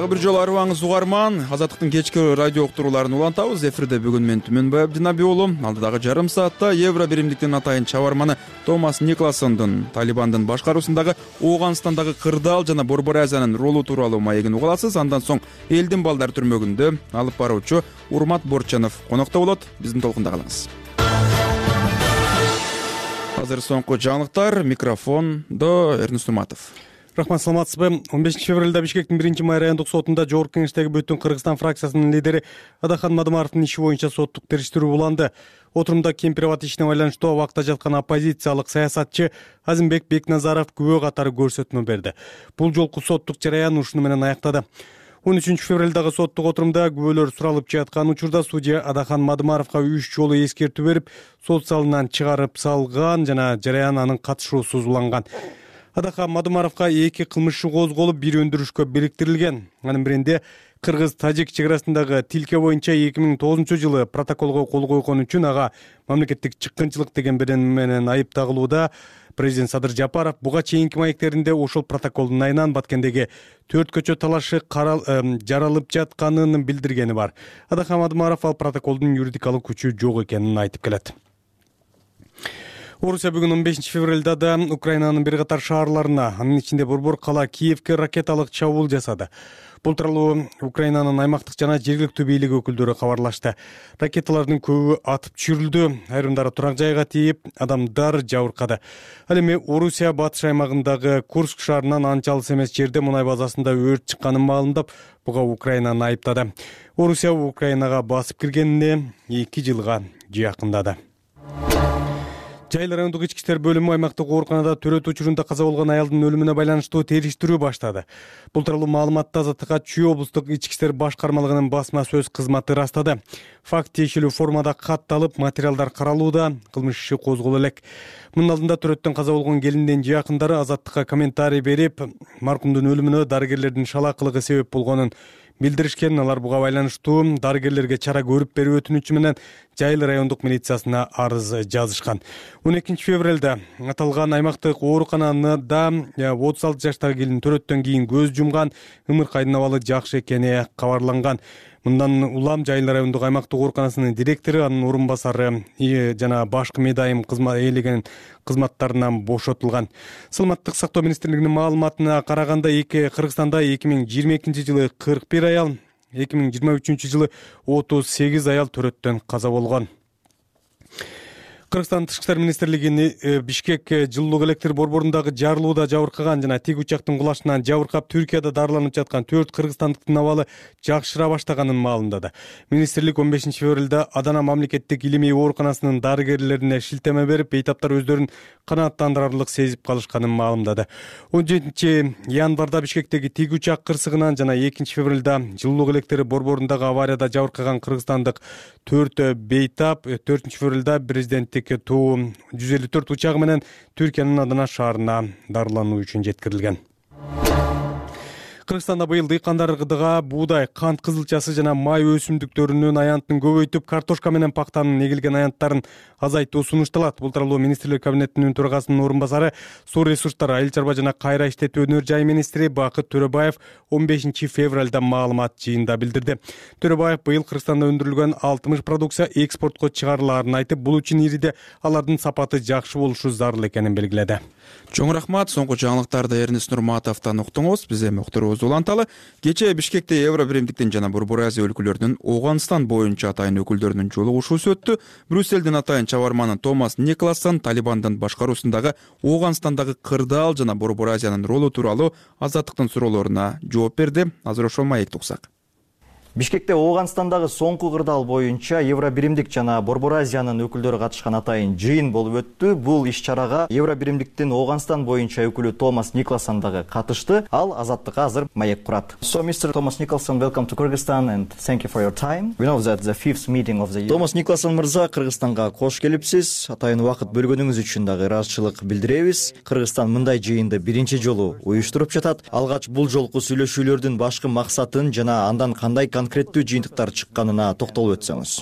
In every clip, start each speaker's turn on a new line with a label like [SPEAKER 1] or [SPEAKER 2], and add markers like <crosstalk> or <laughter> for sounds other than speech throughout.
[SPEAKER 1] дагы бир жолу арыбаңыз угарман азаттыктын кечки радио уктурууларын улантабыз. Эфирде бүгүн мен түмөнбай абдинаби уулу алдыдагы жарым саатта евро биримдиктин атайын чабарманы томас никласондун талибандын башкаруусундагы ооганстандагы кырдаал жана борбор азиянын ролу тууралуу маегин уга аласыз. Андан соң элдин балдар түрмөгүндө алып баруучу урмат борчонов конокто болот. Биздин толкунда калыңыз. Азыр соңку жаңылыктар. Микрофондо эрнис нурматов
[SPEAKER 2] рахмат саламатсызбы он бешинчи февралда бишкектин биринчи май райондук сотунда жогорку кеңештеги бүтүн кыргызстан фракциясынын лидери адахан мадымаровдун иши боюнча соттук териштирүү уланды. Отурумда кемпир абад ишине байланыштуу абакта жаткан оппозициялык саясатчы азимбек бекназаров күбө катары көрсөтмө берди. Бул жолку соттук жараян ушуну менен аяктады. он үчүнчү февралдагы соттук отурумда күбөлөр суралып жаткан учурда судья адахан мадымаровго үч жолу эскертүү берип сот залынан чыгарып салган жана жараян анын катышуусуз уланган адахан мадумаровго эки кылмыш иши козголуп бир өндүрүшкө бириктирилген. Анын биринде кыргыз тажик чек арасындагы тилке боюнча эки миң тогузунчу жылы протоколго кол койгон үчүн ага мамлекеттик чыккынчылык деген беренме менен айып тагылууда президент садыр жапаров буга чейинки маектеринде ошол протоколдун айынан баткендеги төрт көчө талашы жаралып жатканын билдиргени бар. Адахан мадумаров ал протоколдун юридикалык күчү жок экенин айтып келет орусия бүгүн он бешинчи февралда да украинанын бир катар шаарларына анын ичинде борбор калаа киевке ракеталык чабуул жасады. Бул тууралуу украинанын аймактык жана жергиликтүү бийлик өкүлдөрү кабарлашты. Ракеталардын көбү атып түшүрүлдү айрымдары турак жайга тийип адамдар жабыркады. Ал эми орусия батыш аймагындагы курск шаарынан анча алыс эмес жерде мунай базасында өрт чыкканын маалымдап буга украинаны айыптады. Орусия украинага басып киргенине эки жылга жакындады жайыл райондук ички иштер бөлүмү аймактык ооруканада төрөт учурунда каза болгон аялдын өлүмүнө байланыштуу териштирүү баштады. Бул тууралуу маалыматты азаттыкка чүй облустук ички иштер башкармалыгынын басма сөз кызматы ырастады факт тиешелүү формада катталып материалдар каралууда кылмыш иши козголо элек. Мунун алдында төрөттөн каза болгон келиндин жакындары азаттыкка комментарий берип маркумдун өлүмүнө дарыгерлердин шалаакылыгы себеп болгонун билдиришкен алар буга байланыштуу дарыгерлерге чара көрүп берүү өтүнүчү менен жайыл райондук милициясына арыз жазышкан. Он экинчи февралда аталган аймактык ооруканада э, отуз алты жаштагы келин төрөттөн кийин көз жумган ымыркайдын абалы жакшы экени кабарланган мындан улам жайыл райондук аймактык ооруканасынын директору анын орун басары жана башкы медайым ээлеген кызматтарынан бошотулган. Саламаттык сактоо министрлигинин маалыматына караганда эки кыргызстанда эки миң жыйырма экинчи жылы кырк бир аял эки миң жыйырма үчүнчү жылы отуз сегиз аял төрөттөн каза болгон кыргызстандын тышкы иштер министрлигини э, бишкек э, жылуулук электр борборундагы жарылууда жабыркаган жана тиги учактын кулашынан жабыркап түркияда дарыланып жаткан төрт кыргызстандыктын абалы жакшыра баштаганын маалымдады. Министрлик он бешинчи февралда адана мамлекеттик илимий ооруканасынын дарыгерлерине шилтеме берип бейтаптар өздөрүн канааттандырарлык сезип калышканын маалымдады. он жетинчи январда бишкектеги тиги учак кырсыгынан жана экинчи февралда жылуулук электр борборундагы аварияда жабыркаган кыргызстандык төрт бейтап э, төртүнчү февралда президенттик туу жүз элүү төрт учагы менен түркиянын адана шаарына дарылануу үчүн жеткирилген кыргызстанда быйыл дыйкандарга буудай кант кызылчасы жана май өсүмдүктөрүнүн аянтын көбөйтүп картошка менен пактанын эгилген аянттарын азайтуу сунушталат. Бул тууралуу министрлер кабинетинин төрагасынын орун басары суу ресурстары айыл чарба жана кайра иштетүү өнөр жай министри бакыт төрөбаев он бешинчи февралда маалымат жыйында билдирди. Төрөбаев быйыл кыргызстанда өндүрүлгөн алтымыш продукция экспортко чыгарылаарын айтып бул үчүн ириде алардын сапаты жакшы болушу зарыл экенин белгиледи.
[SPEAKER 1] Чоң рахмат соңку жаңылыктарды эрнис нурматовдон уктуңуз. Биз эми уланталы кечээ бишкекте евро биримдиктин жана борбор азия өлкөлөрүнүн ооганстан боюнча атайын өкүлдөрүнүн жолугушуусу өттү брюссельдин атайын чабарманы томас никлассон талибандын башкаруусундагы ооганстандагы кырдаал жана борбор азиянын ролу тууралуу азаттыктын суроолоруна жооп берди. Азыр ошол маекти уксак
[SPEAKER 3] бишкекте ооганстандагы соңку кырдаал боюнча евро биримдик жана борбор азиянын өкүлдөрү катышкан атайын жыйын болуп өттү. Бул иш чарага евро биримдиктин ооганстан боюнча өкүлү томас николсон дагы катышты. Ал азаттыкка азыр маек курат. Томас николсон мырза кыргызстанга кош келипсиз атайын убакыт бөлгөнүңүз үчүн дагы ыраазычылык билдиребиз кыргызстан мындай жыйынды биринчи жолу уюштуруп жатат алгач бул жолку сүйлөшүүлөрдүн башкы максатын жана андан кандай конкреттүү жыйынтыктар чыкканына токтолуп өтсөңүз.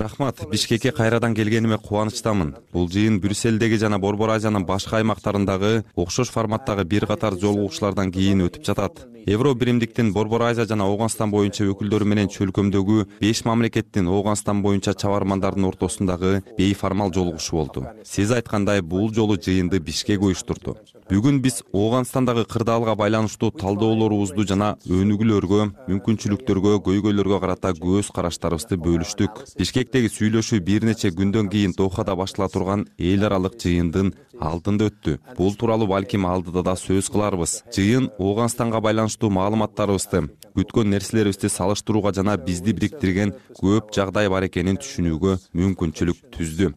[SPEAKER 4] Рахмат. Бишкекке кайрадан келгениме кубанычтамын. Бул жыйын брюссельдеги жана борбор азиянын башка аймактарындагы окшош форматтагы бир катар жолугушуулардан кийин өтүп жатат. Евро биримдиктин борбор азия жана ооганстан боюнча өкүлдөрү менен чөлкөмдөгү беш мамлекеттин ооганстан боюнча чабармандардын ортосундагы бейформал жолугушуу болду. Сиз айткандай бул жолу жыйынды бишкек уюштурду бүгүн биз ооганстандагы кырдаалга байланыштуу талдоолорубузду жана өнүгүүлөргө мүмкүнчүлүктөргө көйгөйлөргө карата көз караштарыбызды бөлүштүк. Бишкектеги сүйлөшүү бир нече күндөн кийин дохада баштала турган эл аралык жыйындын алдында өттү. Бул тууралуу балким алдыда да сөз кыларбыз. Жыйын ооганстанга байланыштуу маалыматтарыбызды күткөн нерселерибизди салыштырууга жана бизди бириктирген көп жагдай бар экенин түшүнүүгө мүмкүнчүлүк түздү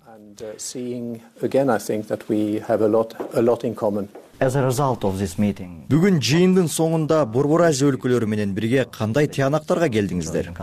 [SPEAKER 3] бүгүн жыйындын соңунда борбор азия өлкөлөрү менен бирге кандай тыянактарга келдиңиздер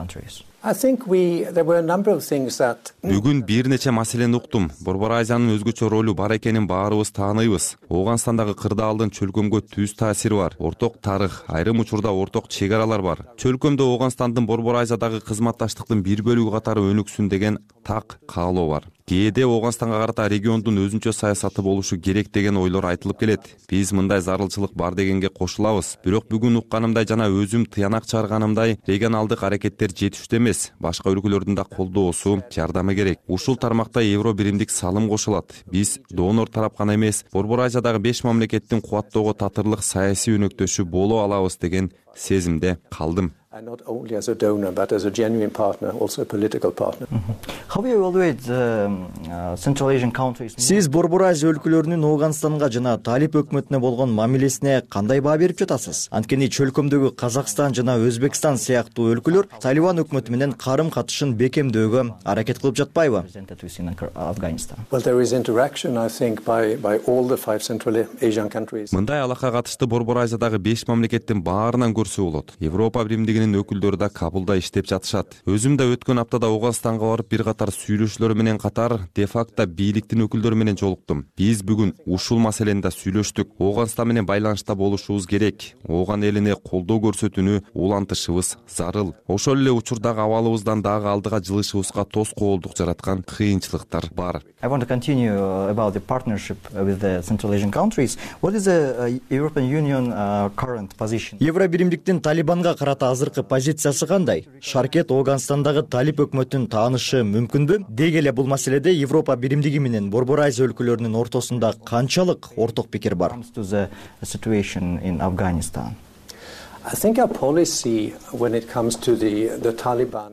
[SPEAKER 4] бүгүн бир нече маселени уктум. Борбор азиянын өзгөчө ролу бар экенин баарыбыз тааныйбыз. Ооганстандагы кырдаалдын чөлкөмгө түз таасири бар. Орток тарых айрым учурда орток чек аралар бар. Чөлкөмдө ооганстандын борбор азиядагы кызматташтыктын бир бөлүгү катары өнүксүн деген так каалоо бар. Кээде ооганстанга карата региондун өзүнчө саясаты болушу керек деген ойлор айтылып келет. Биз мындай зарылчылык бар дегенге кошулабыз. Бирок бүгүн укканымдай жана өзүм тыянак чыгарганымдай регионалдык аракеттер жетиштүү эмес башка өлкөлөрдүн да колдоосу жардамы керек. Ушул тармакта евро биримдик салым кошулат. Биз донор тарап гана эмес борбор азиядагы беш мамлекеттин кубаттоого татырлык саясий өнөктөшү боло алабыз деген сезимде калдым
[SPEAKER 3] сиз борбор азия өлкөлөрүнүн ооганстанга жана талип өкмөтүнө болгон мамилесине кандай баа берип жатасыз? Анткени чөлкөмдөгү казакстан жана өзбекстан сыяктуу өлкөлөр талибан өкмөтү менен карым катышын бекемдөөгө аракет кылып жатпайбы?
[SPEAKER 4] Мындай алакка катышты борбор азиядагы беш мамлекеттин баарынан көрсө болот. Европа өкүлдөрү да кабулда иштеп жатышат. Өзүм да өткөн аптада ооганстанга барып бир катар сүйлөшүүлөр менен катар де факто бийликтин өкүлдөрү менен жолуктум. Биз бүгүн ушул маселени да сүйлөштүк. Ооганстан менен байланышта болушубуз керек. Ооган элине колдоо көрсөтүүнү улантышыбыз зарыл. Ошол эле учурдагы абалыбыздан дагы алдыга жылышыбызга тоскоолдук жараткан кыйынчылыктар бар.
[SPEAKER 3] Евро биримдиктин талибанга карата азыркы позициясы кандай? Шаркет ооганстандагы талип өкмөтүн таанышы мүмкүнбү? Деги эле бул маселеде европа биримдиги менен борбор азия өлкөлөрүнүн ортосунда канчалык орток пикир бар?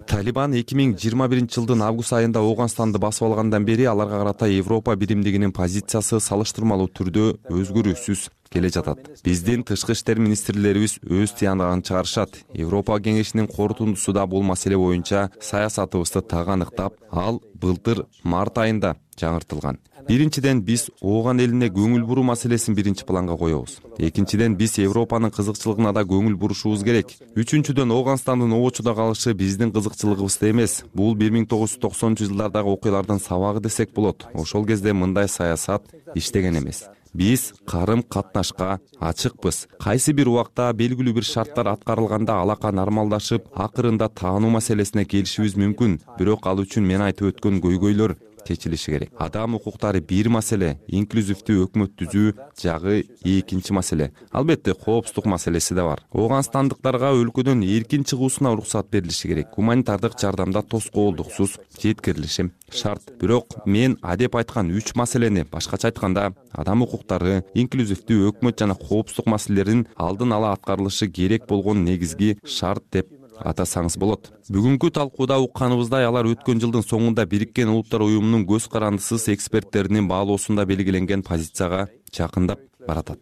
[SPEAKER 4] Талибан эки миң жыйырма биринчи жылдын август айында ооганстанды басып алгандан бери аларга карата европа биримдигинин позициясы салыштырмалуу түрдө өзгөрүүсүз келе жатат. Биздин тышкы иштер министрлерибиз өз тыянагын чыгарышат. Европа кеңешинин корутундусу да бул маселе боюнча саясатыбызды так аныктап ал былтыр март айында жаңыртылган. Биринчиден биз ооган элине көңүл буруу маселесин биринчи планга коебуз. Экинчиден биз европанын кызыкчылыгына да көңүл бурушубуз керек. Үчүнчүдөн ооганстандын обочудо калышы биздин кызыкчылыгыбызда эмес. Бул бир миң тогуз жүз токсонунчу жылдардагы окуялардын сабагы десек болот. Ошол кезде мындай саясат иштеген эмес биз карым катнашка ачыкпыз. Кайсы бир убакта белгилүү бир шарттар аткарылганда алака нормалдашып акырында таануу маселесине келишибиз мүмкүн. Бирок ал үчүн мен айтып өткөн көйгөйлөр чечилиши керек. Адам укуктары бир маселе инклюзивдүү өкмөт түзүү жагы экинчи маселе. Албетте коопсуздук маселеси да бар. Ооганстандыктарга өлкөдөн эркин чыгуусуна уруксат берилиши керек. Гуманитардык жардам да тоскоолдуксуз жеткирилиши шарт. Бирок мен адеп айткан үч маселени башкача айтканда адам укуктары инклюзивдүү өкмөт жана коопсуздук маселелеринин алдын ала аткарылышы керек болгон негизги шарт деп атасаңыз болот. Бүгүнкү талкууда укканыбыздай алар өткөн жылдын соңунда бириккен улуттар уюмунун көз карандысыз эксперттеринин баалоосунда белгиленген позицияга жакындап баратат.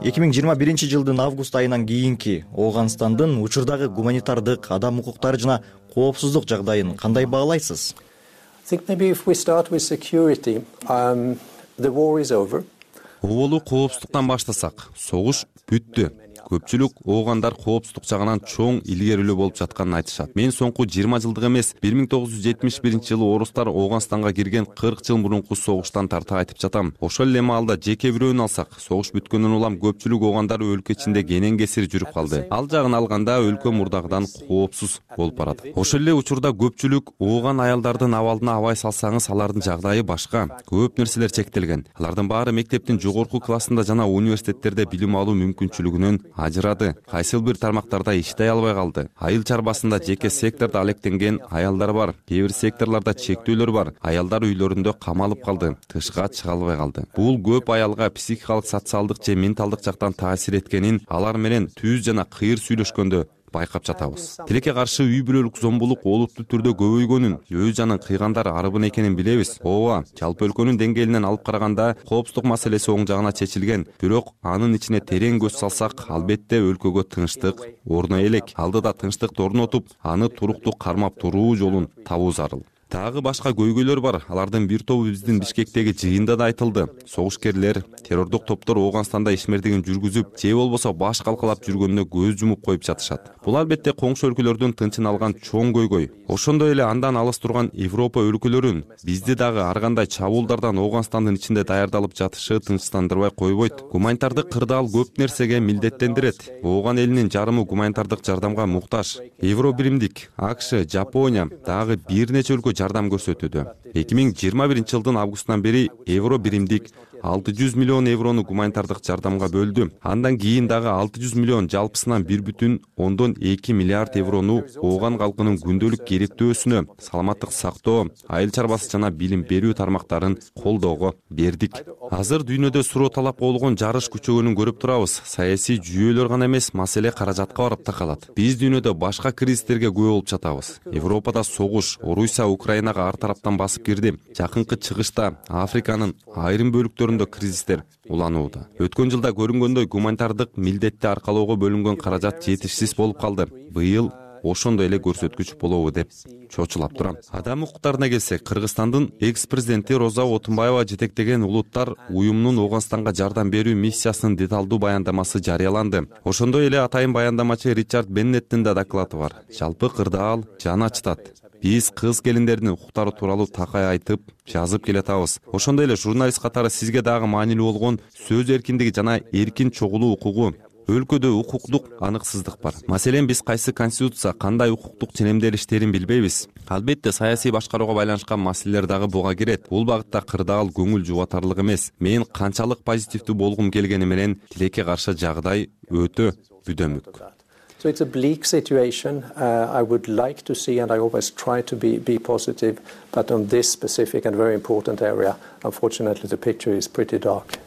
[SPEAKER 3] Эки миң жыйырма биринчи жылдын август айынан кийинки ооганстандын учурдагы гуманитардык адам укуктары жана коопсуздук жагдайын кандай баалайсыз
[SPEAKER 4] оболу коопсуздуктан баштасак согуш бүттү көпчүлүк оогандар коопсуздук жагынан чоң илгерилөө болуп жатканын айтышат. Мен соңку жыйырма жылдык эмес бир миң тогуз жүз жетимиш биринчи жылы орустар ооганстанга кирген кырк жыл мурунку согуштан тарта айтып жатам. Ошол эле маалда жеке бирөөнү алсак согуш бүткөндөн улам көпчүлүк оогандар өлкө ичинде кенен кесир жүрүп калды. Ал жагын алганда өлкө мурдагыдан коопсуз болуп барат. Ошол эле учурда көпчүлүк ооган аялдардын абалына абай салсаңыз алардын жагдайы башка. Көп нерселер чектелген. Алардын баары мектептин жогорку классында жана университеттерде билим алуу мүмкүнчүлүгүнөн ажырады. Кайсыл бир тармактарда иштей албай калды. Айыл чарбасында жеке сектордо алектенген аялдар бар кээ бир секторлордо чектөөлөр бар аялдар үйлөрүндө камалып калды тышка чыга албай калды. Бул көп аялга психикалык социалдык же менталдык жактан таасир эткенин алар менен түз жана кыйыр сүйлөшкөндө байкап жатабыз тилекке каршы үй бүлөлүк зомбулук олуттуу түрдө көбөйгөнүн өз жанын кыйгандар арыбын экенин билебиз. Ооба жалпы өлкөнүн деңгээлинен алып караганда коопсуздук маселеси оң жагына чечилген. Бирок анын ичине терең көз салсак албетте өлкөгө тынчтык орной элек. Алдыда тынчтыкты орнотуп аны туруктуу кармап туруу жолун табуу зарыл дагы башка көйгөйлөр бар. Алардын бир тобу биздин бишкектеги жыйында да айтылды. Согушкерлер террордук топтор ооганстанда ишмердигин жүргүзүп же болбосо баш калкалап жүргөнүнө көз жумуп коюп жатышат. Бул албетте коңшу өлкөлөрдүн тынчын алган чоң көйгөй. Ошондой эле андан алыс турган европа өлкөлөрүн бизди дагы ар кандай чабуулдардан ооганстандын ичинде даярдалып жатышы тынчсыздандырбай койбойт. Гуманитардык кырдаал көп нерсеге милдеттендирет. Ооган элинин жарымы гуманитардык жардамга муктаж. Евро биримдик акш жапония дагы бир нече өлкө жардам көрсөтүүдө. Эки миң жыйырма биринчи жылдын августунан бери евро биримдик алты жүз миллион еврону гуманитардык жардамга бөлдү андан кийин дагы алты жүз миллион жалпысынан бир бүтүн ондон эки миллиард еврону ооган калкынын күндөлүк керектөөсүнө саламаттык сактоо айыл чарбасы жана билим берүү тармактарын колдоого бердик. Азыр дүйнөдө суроо талапка болгон жарыш күчөгөнүн көрүп турабыз. Саясий жүйөлөр гана эмес маселе каражатка барып такалат биз дүйнөдө башка кризистерге күбө болуп жатабыз. Европада согуш орусия украинага ар тараптан басып кирди. Жакынкы чыгышта африканын айрым кризистер уланууда. Өткөн жылда көрүнгөндөй гуманитардык милдетти аркалоого бөлүнгөн каражат жетишсиз болуп калды. Быйыл ошондой эле көрсөткүч болобу деп чочулап турам. Адам укуктарына келсек кыргызстандын экс президенти роза отунбаева жетектеген улуттар уюмунун ооганстанга жардам берүү миссиясынын деталдуу баяндамасы жарыяланды. Ошондой эле атайын баяндамачы ричард беннеттин да доклады бар. Жалпы кырдаал жан ачытат биз кыз келиндердин укуктары тууралуу такай айтып жазып келатабыз. Ошондой эле журналист катары сизге дагы маанилүү болгон сөз эркиндиги жана эркин чогулуу укугу өлкөдө укуктук аныксыздык бар. Маселен биз кайсы конституция кандай укуктук ченемделиштерин билбейбиз. Албетте саясий башкарууга байланышкан маселелер дагы буга кирет. Бул багытта кырдаал көңүл жубатарлык эмес. Мен канчалык позитивдүү болгум келгени менен тилекке каршы жагдай өтө бүдөмүк
[SPEAKER 5] it's a bleak situation uh, i would like to see and i always try to be positive but on this specific and very important area unfortunately the picture is pretty dark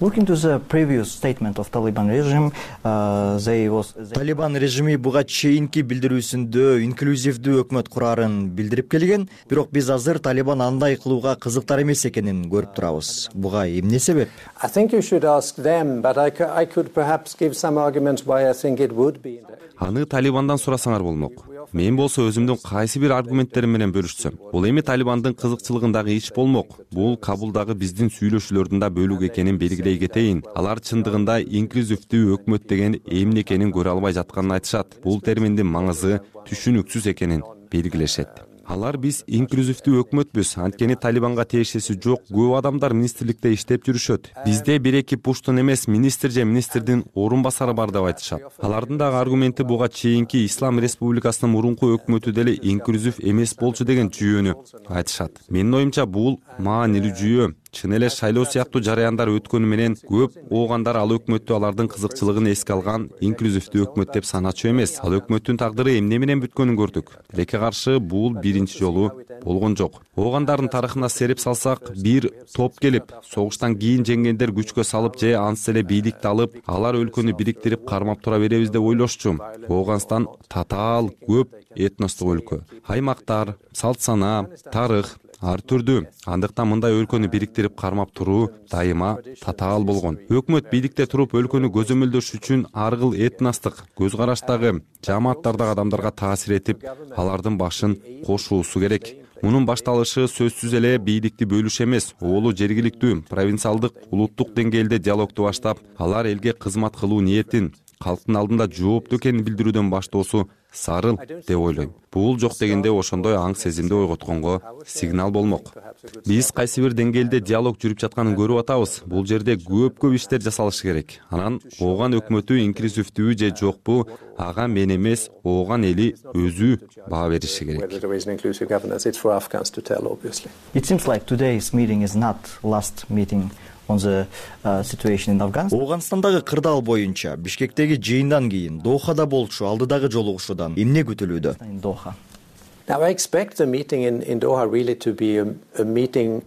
[SPEAKER 3] looking to the previous statement of taliban regime uh, they was талибан режими буга чейинки билдирүүсүндө инклюзивдүү өкмөт курарын билдирип келген. Бирок биз азыр талибан андай кылууга кызыктар эмес экенин көрүп турабыз. Буга эмне себеп?
[SPEAKER 5] I think you should ask them but i could perhaps give some arguments why i think it would be.
[SPEAKER 4] Аны талибандан сурасаңар болмок мен болсо өзүмдүн кайсы бир аргументтерим менен бөлүшсөм. Бул эми талибандын кызыкчылыгындагы иш болмок. Бул кабулдагы биздин сүйлөшүүлөрдүн да бөлүгү экенин белгилей кетейин. Алар чындыгында инклюзивдүү өкмөт деген эмне экенин көрө албай жатканын айтышат. Бул терминдин маңызы түшүнүксүз экенин белгилешет алар биз инклюзивдүү өкмөтпүз анткени талибанга тиешеси жок. Көп адамдар министрликте иштеп жүрүшөт. Бизде бир эки пуштун эмес министр же министрдин орун басары бар деп айтышат. Алардын дагы аргументи буга чейинки ислам республикасынын мурунку өкмөтү деле инклюзив эмес болчу деген жүйөнү айтышат. Менин оюмча бул маанилүү жүйө чын эле шайлоо сыяктуу жараяндар өткөнү менен көп оогандар ал өкмөттү алардын кызыкчылыгын эске алган инклюзивдүү өкмөт деп саначу эмес. Ал өкмөттүн тагдыры эмне менен бүткөнүн көрдүк. Тилекке каршы бул биринчи жолу болгон жок. Оогандардын тарыхына сереп салсак бир топ келип согуштан кийин жеңгендер күчкө салып же ансыз эле бийликти алып алар өлкөнү бириктирип кармап тура беребиз деп ойлошчу. Ооганстан татаал көп этностук өлкө. Аймактар салт санаа тарых ар түрдүү. Андыктан мындай өлкөнү бириктирип кармап туруу дайыма татаал болгон. Өкмөт бийликте туруп өлкөнү көзөмөлдөш үчүн ар кыл этностук көз караштагы жааматтардагы адамдарга таасир этип алардын башын кошуусу керек. Мунун башталышы сөзсүз эле бийликти бөлүш эмес. Оболу жергиликтүү провинциалдык улуттук деңгээлде диалогду баштап алар элге кызмат кылуу ниетин калктын алдында жооптуу экенин билдирүүдөн баштоосу зарыл деп ойлойм. Бул жок дегенде ошондой аң сезимди ойготконго сигнал болмок. Биз кайсы бир деңгээлде диалог жүрүп жатканын көрүп атабыз. Бул жерде көп көп иштер жасалышы керек. Анан ооган өкмөтү инклюзивдүүбү же жокпу ага мен эмес ооган эли өзү баа бериши керек
[SPEAKER 3] ооганстандагы кырдаал боюнча бишкектеги жыйындан кийин дохада болчу алдыдагы жолугушуудан эмне күтүлүүдө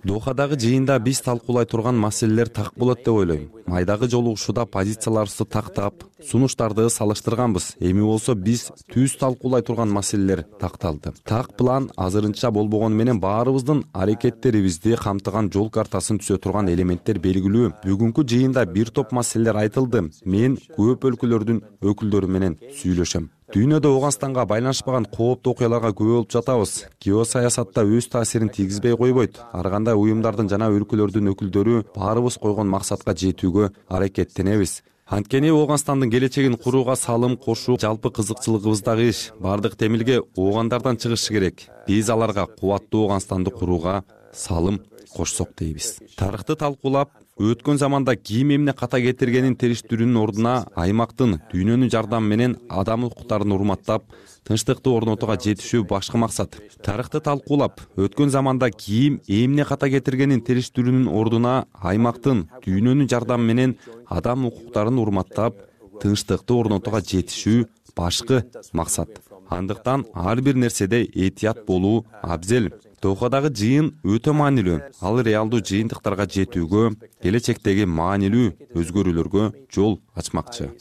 [SPEAKER 4] дохадагы жыйында биз талкуулай турган маселелер так болот деп ойлойм. Майдагы жолугушууда позицияларыбызды тактап сунуштарды салыштырганбыз. Эми болсо биз түз талкуулай турган маселелер такталды. Так план азырынча болбогону менен баарыбыздын аракеттерибизди камтыган жол картасын түзө турган элементтер белгилүү. Бүгүнкү жыйында бир топ маселелер айтылды. Мен көп өлкөлөрдүн өкүлдөрү менен сүйлөшөм дүйнөдө ооганстанга байланышпаган кооптуу окуяларга күбө болуп жатабыз. Геосаясатта өз таасирин тийгизбей койбойт. Ар кандай уюмдардын жана өлкөлөрдүн өкүлдөрү баарыбыз койгон максатка жетүүгө аракеттенебиз. Анткени ооганстандын келечегин курууга салым кошуу жалпы кызыкчылыгыбыздагы иш. Баардык темилге оогандардан чыгышы керек. Биз аларга кубаттуу ооганстанды курууга салым кошсок дейбиз. Тарыхты талкуулап өткөн заманда ким эмне ката кетиргенин териштирүүнүн ордуна аймактын дүйнөнүн жардамы менен адам укуктарын урматтап тынчтыкты орнотууга жетишүү башкы максат. Тарыхты талкуулап өткөн заманда ким эмне ката кетиргенин териштирүүнүн ордуна аймактын дүйнөнүн жардамы менен адам укуктарын урматтап тынчтыкты орнотууга жетишүү башкы максат. Андыктан ар бир нерседе этият болуу абзел дохадагы жыйын өтө маанилүү. Ал реалдуу жыйынтыктарга жетүүгө келечектеги маанилүү өзгөрүүлөргө жол ачмакчы.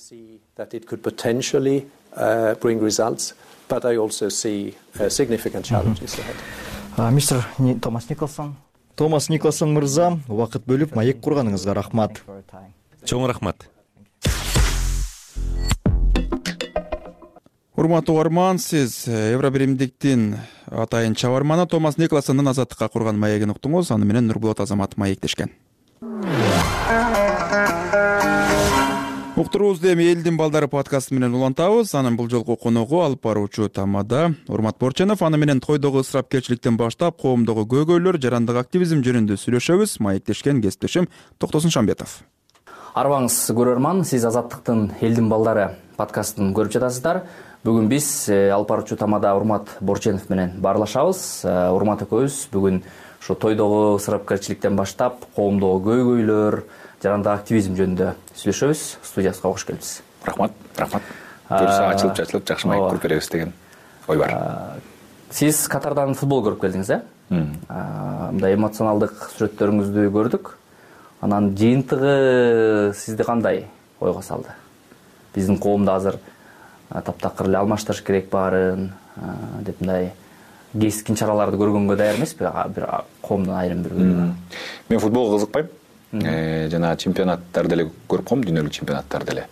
[SPEAKER 3] Мистер томас николсон. Томас николсон мырза убакыт бөлүп маек курганыңызга рахмат.
[SPEAKER 4] Чоң рахмат
[SPEAKER 1] урматтуу угарман сиз э, евро биримдиктин атайын чабарманы томас николасондун азаттыкка курган маегин уктуңуз. Аны менен нурболот азаматов маектешкен. Уктуруубузду эми элдин балдары подкасты менен улантабыз. Анын бул жолку коногу алып баруучу тамада урмат борченов. Аны менен тойдогу ысырапкерчиликтен баштап коомдогу көйгөйлөр жарандык активизм жөнүндө сүйлөшөбүз. Маектешкен кесиптешим токтосун шамбетов.
[SPEAKER 6] Арыбаңыз көрөрман сиз азаттыктын элдин балдары подкастын көрүп жатасыздар бүгүн биз э, алып баруучу тамада урмат борченов менен баарлашабыз. Э, урмат экөөбүз бүгүн ушу тойдогу ысырапкерчиликтен баштап коомдогу көйгөйлөр жарандык активизм жөнүндө сүйлөшөбүз. Студиябызга кош келипсиз
[SPEAKER 7] рахмат рахмат. Буюрса ачылып чачылып жакшы маек куруп беребиз деген ой бар
[SPEAKER 6] сиз катардан футбол көрүп келдиңиз э? Мындай эмоционалдык сүрөттөрүңүздү көрдүк. Анан жыйынтыгы сизди кандай ойго салды? Биздин коомдо азыр таптакыр эле алмаштырыш керек баарын деп мындай кескин чараларды көргөнгө даяр эмеспи? Бир коомдун айрым бир бөлүгү
[SPEAKER 7] мен футболго кызыкпайм. Э, жана чемпионаттарды эле көрүп коем дүйнөлүк чемпионаттарды эле.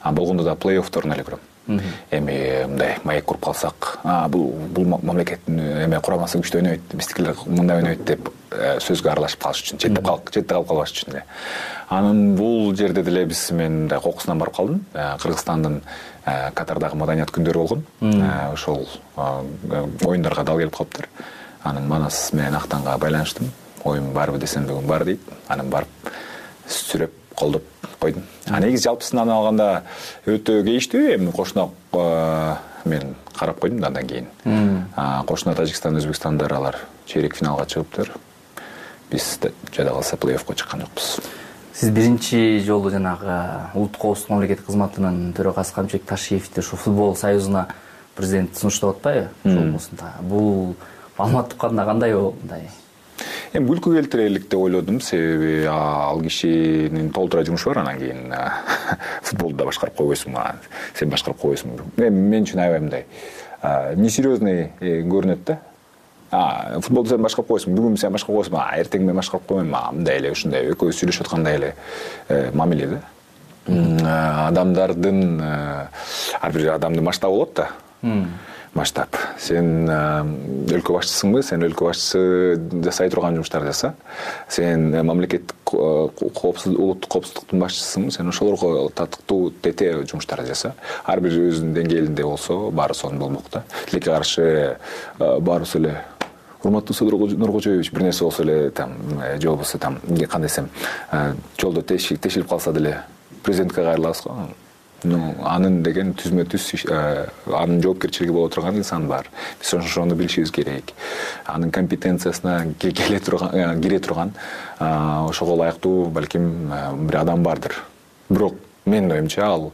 [SPEAKER 7] А болгондо да плей оффторун эле көрөм эми мындай маек куруп калсак бул бул мамлекеттин эме курамасы күчтүү ойнойт биздикилер мындай ойнойт деп э, сөзгө аралашып калыш үчүн четте калып калбаш үчүн эле анан бул жерде деле биз мен мындай кокусунан барып калдым. Э, кыргызстандын Э, катардагы маданият күндөрү болгон. Ошол оюндарга дал келип калыптыр. Анан манас менен актанга байланыштым. Оюм барбы десем бүгүн бар дейт. Анан барып сүрөп колдоп койдум. А негизи жалпысынан алганда өтө кейиштүү эми кошуна мен карап койдум да андан кийин. Кошуна тажикстан өзбекстандар алар чейрек финалга чыгыптыр. Биз жада калса плей оффко чыккан жокпуз.
[SPEAKER 6] Сиз биринчи жолу жанагы улуттук коопсуздук мамлекеттик кызматынын төрагасы камчыбек ташиевди ушу футбол союзуна президент сунуштап атпайбы? Бул маалымат тукканда кандай болду мындай
[SPEAKER 7] эми күлкү келтирерлик деп ойлодум себеби ал кишинин толтура жумушу бар анан кийин <laughs> футболду да башкарып койбойсуң сен башкарып койбойсуң. Эми мен үчүн аябай мындай несерьезный э, көрүнөт да. Футболду сен башкарып койсуң бүгүн сен башкарып койсуң эртең мен башкарып коймойм мындай эле ушундай экөөбүз сүйлөшүп аткандай эле э, мамиле да. Адамдардын э, ар бир адамдын масштабы болот да масштаб сен өлкө башчысыңбы? Сен өлкө башчысы жасай турган жумуштарды жаса. Сен мамлекеттик улуттук коопсуздуктун башчысысыңбы сен ошолорго татыктуу тете жумуштарды жаса. Ар бир өзүнүн деңгээлинде болсо баары сонун болмок да тилекке каршы баарыбыз эле урматтуу содур нуркожоевич бир нерсе болсо эле там же болбосо там кандай десем жолдо тешилип калса деле президентке кайрылабыз го анын деген түзмө түз анын жоопкерчилиги боло турган инсан бар. Биз ошону билишибиз керек. Анын компетенциясына келе турган кире турган ошого ылайыктуу балким бир адам бардыр. Бирок менин оюмча ал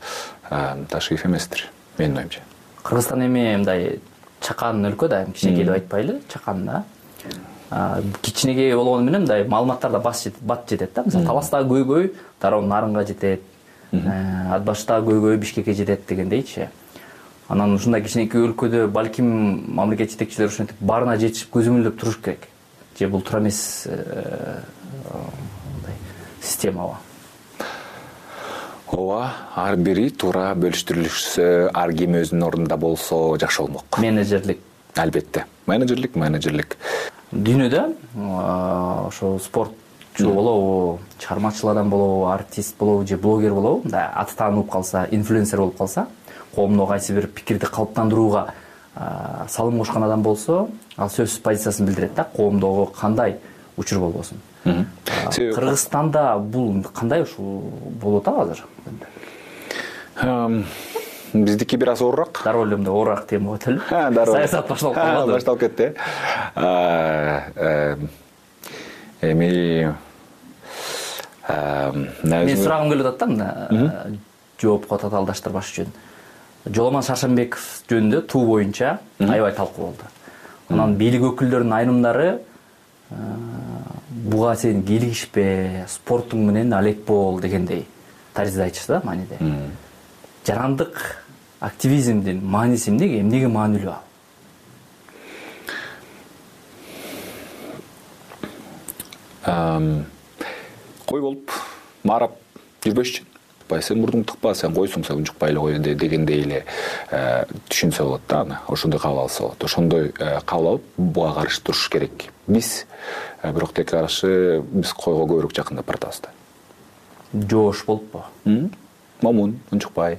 [SPEAKER 7] ташиев эместир менин оюмча.
[SPEAKER 6] Кыргызстан эми мындай чакан өлкө да кичинекей деп айтпайлы чакан да. Кичинекей болгону менен мындай маалыматтар да бат жетет да. Мисалы таластагы көйгөй дароо нарынга жетет ат баштагы көйгөй бишкекке жетет дегендейчи. Анан ушундай кичинекей өлкөдө балким мамлекет жетекчилери ушинтип баарына жетишип көзөмөлдөп туруш керек. Же бул туура эмес э, мындай системабы
[SPEAKER 7] ооба. Ар бири туура бөлүштүрүлүшсө ар ким өзүнүн ордунда болсо жакшы болмок.
[SPEAKER 6] Менеджерлик.
[SPEAKER 7] Албетте. Менеджерлик менеджерлик.
[SPEAKER 6] Дүйнөдө ошо спортчу болобу чыгармачыл адам болобу артист болобу же блогер болобу мындай аты таанылып калса инфлюенсер болуп калса коомдо кайсы бир пикирди калыптандырууга салым кошкон адам болсо ал сөзсүз позициясын билдирет да коомдогу кандай учур болбосун? Себеби кыргызстанда бул кандай ушул болуп атабы азыр?
[SPEAKER 7] Биздики бир аз оорураак
[SPEAKER 6] дароо эле мындай оорураак тема болуп атпайлыбы
[SPEAKER 7] дароо
[SPEAKER 6] саясат башталып калбадыбы
[SPEAKER 7] башталып кетти. Э эми
[SPEAKER 6] менин сурагым келип атат да мына жоопко татаалдаштырбаш үчүн. Жоломон шаршембеков жөнүндө туу боюнча аябай талкуу болду. Анан бийлик өкүлдөрүнүн айнымдары буга сен кийлигишпе спортуң менен алек бол дегендей таризде айтышты да мааниде жарандык активизмдин мааниси эмнеге эмнеге маанилүү?
[SPEAKER 7] Ал кой болуп маарап жүрбөшчү атпайбы сен мурдуңду тыкпа сен койсуң сен унчукпай эле кой дегендей эле э, түшүнсө болот да аны. Ошондой кабыл алса болот. Ошондой э, кабыл алып буга каршы туруш керек. Биз э, бирок тилекке каршы биз койго көбүрөөк жакындап баратабыз да
[SPEAKER 6] жоош болуппу
[SPEAKER 7] момун унчукпай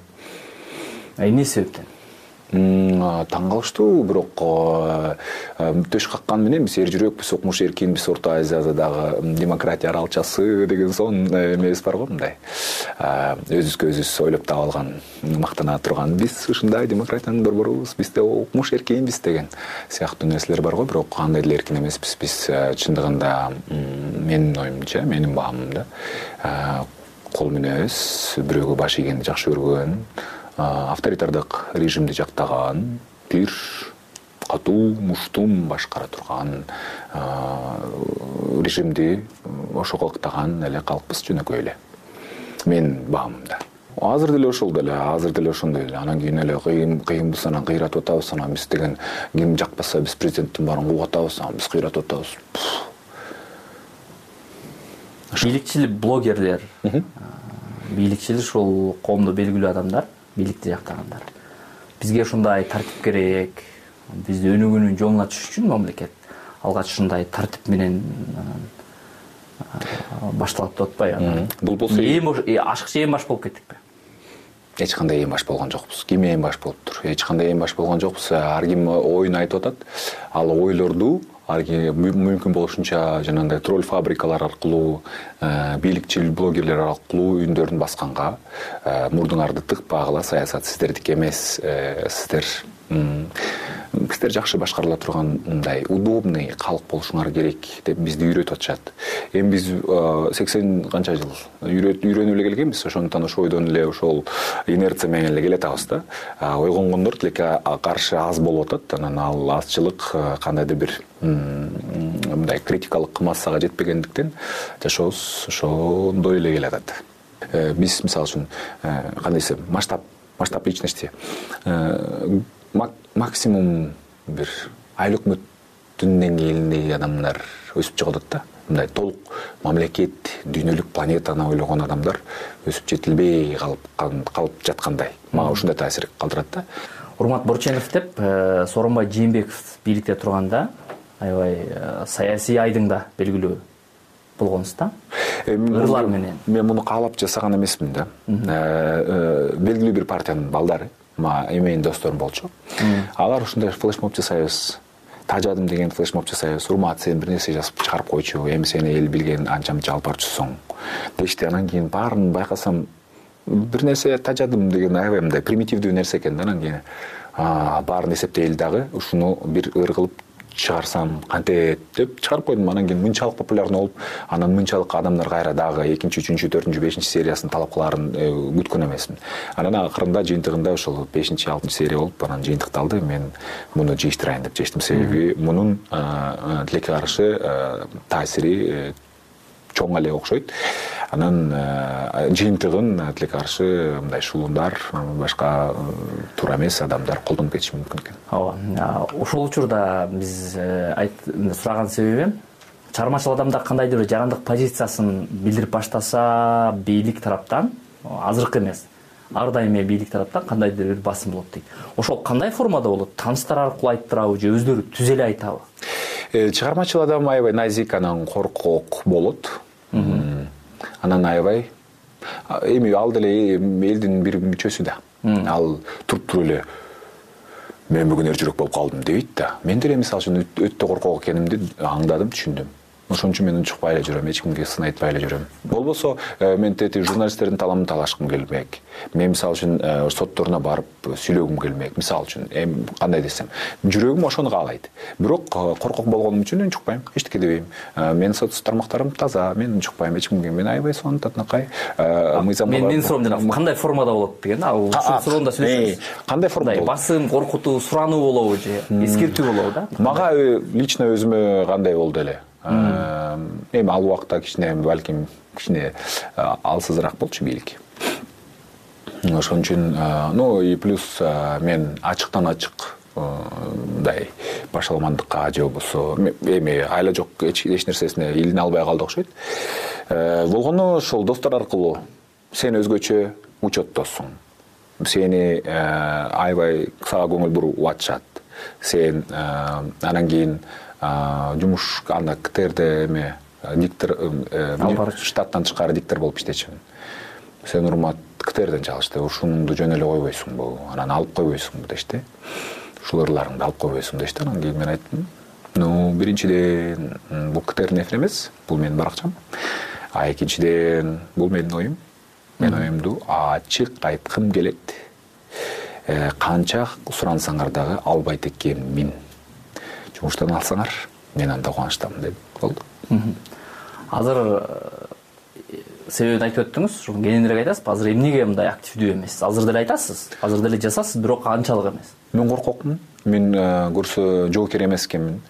[SPEAKER 6] эмне себептен
[SPEAKER 7] таң калыштуу бирок э, э, төш какканы менен биз эр жүрөкпүз укмуш эркинбиз орто азияда дагы демократия аралчасы деген сонун эмебиз бар го мындай. Өзүбүзгө өзүбүз ойлоп таап алган мактана турган. Биз ушундай демократиянын борборубуз бизде укмуш эркинбиз деген сыяктуу нерселер бар го. Бирок андай деле эркин эмеспиз биз э, чындыгында менин оюмча менин баамымда кол менен бирөөгө баш ийгенди жакшы көргөн авторитардык режимди жактаган бир катуу муштум башкара турган режимди ошого ыктаган эле калкпыз жөнөкөй эле менин баамымда азыр деле ошол деле азыр деле ошондой эле. Анан кийин эле кыйынбыз анан кыйратып атабыз анан биз деген ким жакпаса биз президенттин баарын кууп атабыз анан биз кыйратып атабыз
[SPEAKER 6] бийликчил блогерлер. Бийликчил ушул коомдо белгилүү адамдар бийликти жактагандар. Бизге ушундай тартип керек бизди өнүгүүнүн жолуна түшүш үчүн мамлекет алгач ушундай тартип менен башталат деп атпайбы
[SPEAKER 7] бул болсо
[SPEAKER 6] эң ашыкча эң баш болуп кеттикпи
[SPEAKER 7] эч кандай эң баш болгон жокпуз. Ким эң баш болуптур? Эч кандай эң баш болгон жокпуз. Ар ким оюн айтып атат. Ал ойлорду мүмкүн болушунча жанагындай тролль фабрикалар аркылуу э, бийликчил блогерлер аркылуу үндөрүн басканга э, мурдуңарды тыкпагыла саясат сиздердики эмес э, сиздер сиздер жакшы башкарыла турган мындай удобный калк болушуңар керек деп бизди үйрөтүп атышат. Эми биз сексен канча жыл үйрөнүп эле келгенбиз. Ошондуктан ошол бойдон эле ошол инерция менен эле келатабыз да. Ойгонгондор тилекке каршы аз болуп атат. Анан ал азчылык кандайдыр бир мындай критикалык массага жетпегендиктен жашообуз ошондой эле келатат э, биз мисалы үчүн э, кандай десем масштаб масштаб личности э, максимум бир айыл өкмөттүн деңгээлиндеги адамдар өсүп чыгып атат да. Мындай толук мамлекет дүйнөлүк планетаны ойлогон адамдар өсүп жетилбей калып калып жаткандай. Мага ушундай таасир калтырат да.
[SPEAKER 6] Урмат борченов деп сооронбай жээнбеков бийликте турганда аябай э, саясий айдыңда белгилүү болгонсуз да. Ырлар менен.
[SPEAKER 7] мен муну каалап жасаган эмесмин да. Белгилүү бир партиянын балдары мага менин досторум болчу. Алар ушундай флешмоб жасайбыз тажадым деген флешмоб жасайбыз урмат сен бир нерсе жазып чыгарып койчу. Эми сени эл билген анча мынча алып дешти анан кийин баарын байкасам бир нерсе тажадым деген аябай мындай примитивдүү нерсе экен да анан кийин. Баарын эсептей эле дагы ушуну бир ыр кылып чыгарсам кантет деп чыгарып койдум. Анан кийин мынчалык популярный болуп анан мынчалык адамдар кайра дагы экинчи үчүнчү төртүнчү бешинчи сериясын талап кылаарын э, күткөн эмесмин. Анан акырында жыйынтыгында ошол бешинчи алтынчы серия болуп анан жыйынтыкталды. Мен муну жыйыштырайын деп чечтим. Себеби мунун тилекке каршы таасири чоң эле окшойт. Анан э, жыйынтыгын тилекке каршы мындай шулундар башка э, туура эмес адамдар колдонуп кетиши мүмкүн экен.
[SPEAKER 6] Ооба ушул учурда биз э, сураган себебим чыгармачыл адамдар кандайдыр бир жарандык позициясын билдирип баштаса бийлик тараптан азыркы эмес ар дайым эле бийлик тараптан кандайдыр бир басым болот дейт. Ошол кандай формада болот? Тааныштар аркылуу айттырабы же өздөрү түзө эле айтабы
[SPEAKER 7] чыгармачыл адам аябай назик анан коркок болот анан аябай эми ал деле элдин бир мүчөсү да. Ал туруп туруп эле мен бүгүн эр жүрөк болуп калдым дебейт да. Мен деле мисалы үчүн өтө коркок экенимди аңдадым түшүндүм ошон үчүн мен унчукпай эле жүрөм эч кимге сын айтпай эле жүрөм. Болбосо э, мен тетиги журналисттердин таламын талашкым келмек мен мисалы үчүн э, сотторуна барып сүйлөгүм келмек мисалы үчүн эми кандай десем жүрөгүм ошону каалайт. Бирок э, коркок болгонум үчүн унчукпайм эчтеке дебейм менин соц тармактарым таза мен унчукпайм эч кимге. Мен аябай сонун татынакай. Мыйзамга
[SPEAKER 6] менин суроом жана кандай формада болот деген ал ушул суроону да сүйлөшөбүз.
[SPEAKER 7] кандай формада
[SPEAKER 6] болот? басым коркутуу сурануу болобу же эскертүү болобу да.
[SPEAKER 7] Мага лично өзүмө кандай болду эле эми ал убакта кичине балким кичине алсызыраак болчу бийлик ошон үчүн ну и плюс мен ачыктан ачык мындай башаламандыкка же болбосо эми айла жок эч нерсесине илине албай калды окшойт болгону ошол достор аркылуу сен өзгөчө учеттосуң сени аябай сага көңүл буруп атышат сен анан кийин жумуш анда ктрде эме диктор э, алып барчу штаттан тышкары диктор болуп иштечүмүн сен урмат ктрден чалышты ушунуңду жөн эле койбойсуңбу анан алып койбойсуңбу дешти. Ушул ырларыңды алып койбойсуңбу дешти анан кийин мен айттым. Ну биринчиден бул ктрдин эфири эмес бул менин баракчам. А экинчиден бул менин оюм. Менин оюмду ачык айткым келет. Э, канча сурансаңар дагы албайт экенмин жумуштан алсаңар мен анда кубанычтамын деп болду.
[SPEAKER 6] Азыр э, себебин айтып өттүңүз ушуну кененирээк айтасызбы азыр эмнеге мындай активдүү эмессиз азыр деле айтасыз азыр деле жазасыз бирок анчалык эмес?
[SPEAKER 7] Мен коркокмун. Мен э, көрсө жоокер эмес экенмин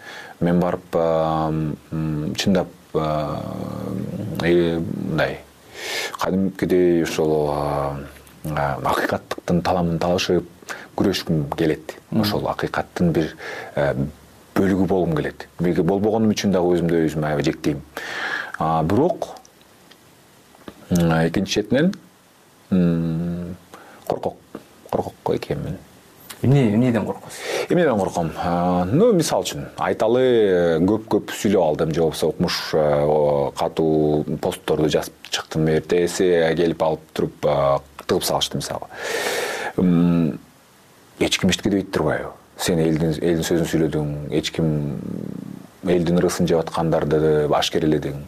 [SPEAKER 7] мен барып чындап э, мындай кадимкидей ошол акыйкаттыктын таламын талашып күрөшкүм келет. Ошол акыйкаттын бир бөлүгү болгум келет. Болбогонум үчүн дагы өзүмдү өзүм аябай жектейм. Бирок экинчи четинен коркок. Коркок экенмин.
[SPEAKER 6] Эмне эмнеден коркосуз
[SPEAKER 7] эмнеден корком? Ну мисалы үчүн айталы көп көп сүйлөп алдым. Же болбосо укмуш катуу постторду жазып чыктым. Эртеси келип алып туруп тыгып салышты мисалы. Эч ким эчтеке дебейт турбайбы сен элдин элдин сөзүн сүйлөдүң эч ким элдин ырысын жеп аткандарды ашкереледиң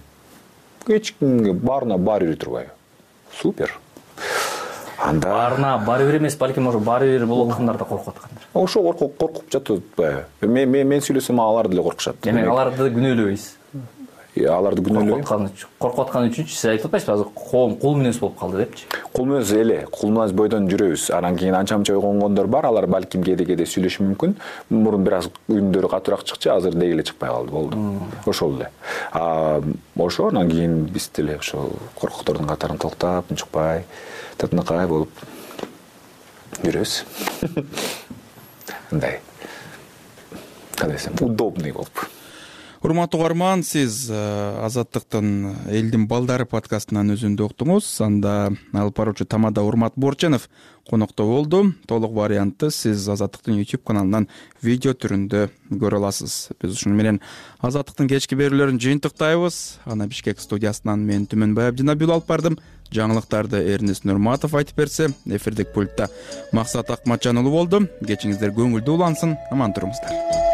[SPEAKER 7] эч кимге баарына баары бир турбайбы? Супер.
[SPEAKER 6] Анда баарына баары бир эмес балким ошо баары бир болуп аткандар да коркуп аткандыр
[SPEAKER 7] ошо коркуп жатып атпайбы мен сүйлөсөм алар деле коркушат.
[SPEAKER 6] Демек аларды күнөөлөбөйсүз
[SPEAKER 7] аларды күнөөлөбөйм
[SPEAKER 6] коркуп атканы үчүнчү сиз айтып атпайсызбы азыр коом кул мүнөз болуп калды депчи.
[SPEAKER 7] Кул мүнөз эле кул мүнөз бойдон жүрөбүз. Анан кийин анча мынча ойгонгондор бар алар балким кээде кээде сүйлөшүшү мүмкүн. Мурун бир аз үндөрү катуураак чыкчу азыр деги эле чыкпай калды болду. Ошол эле. Ошо анан кийин биз деле ошол коркоктордун катарын токтоп унчукпай татынакай болуп жүрөбүз. <laughs> Мындай кандай десем удобный болуп
[SPEAKER 1] урматтуу угарман сиз э, азаттыктын элдин балдары подкастынан үзүндү уктуңуз. Анда алып баруучу тамада урмат боорченов конокто болду. Толук вариантты сиз азаттыктын youtube каналынан видео түрүндө көрө аласыз. Биз ушуну менен азаттыктын кечки берүүлөрүн жыйынтыктайбыз. Аны бишкек студиясынан мен түмөнбай абдинабил алып бардым. Жаңылыктарды эрнис нурматов айтып берсе эфирдик пультта максат акматжан уулу болду кечиңиздер көңүлдүү улансын. Аман туруңуздар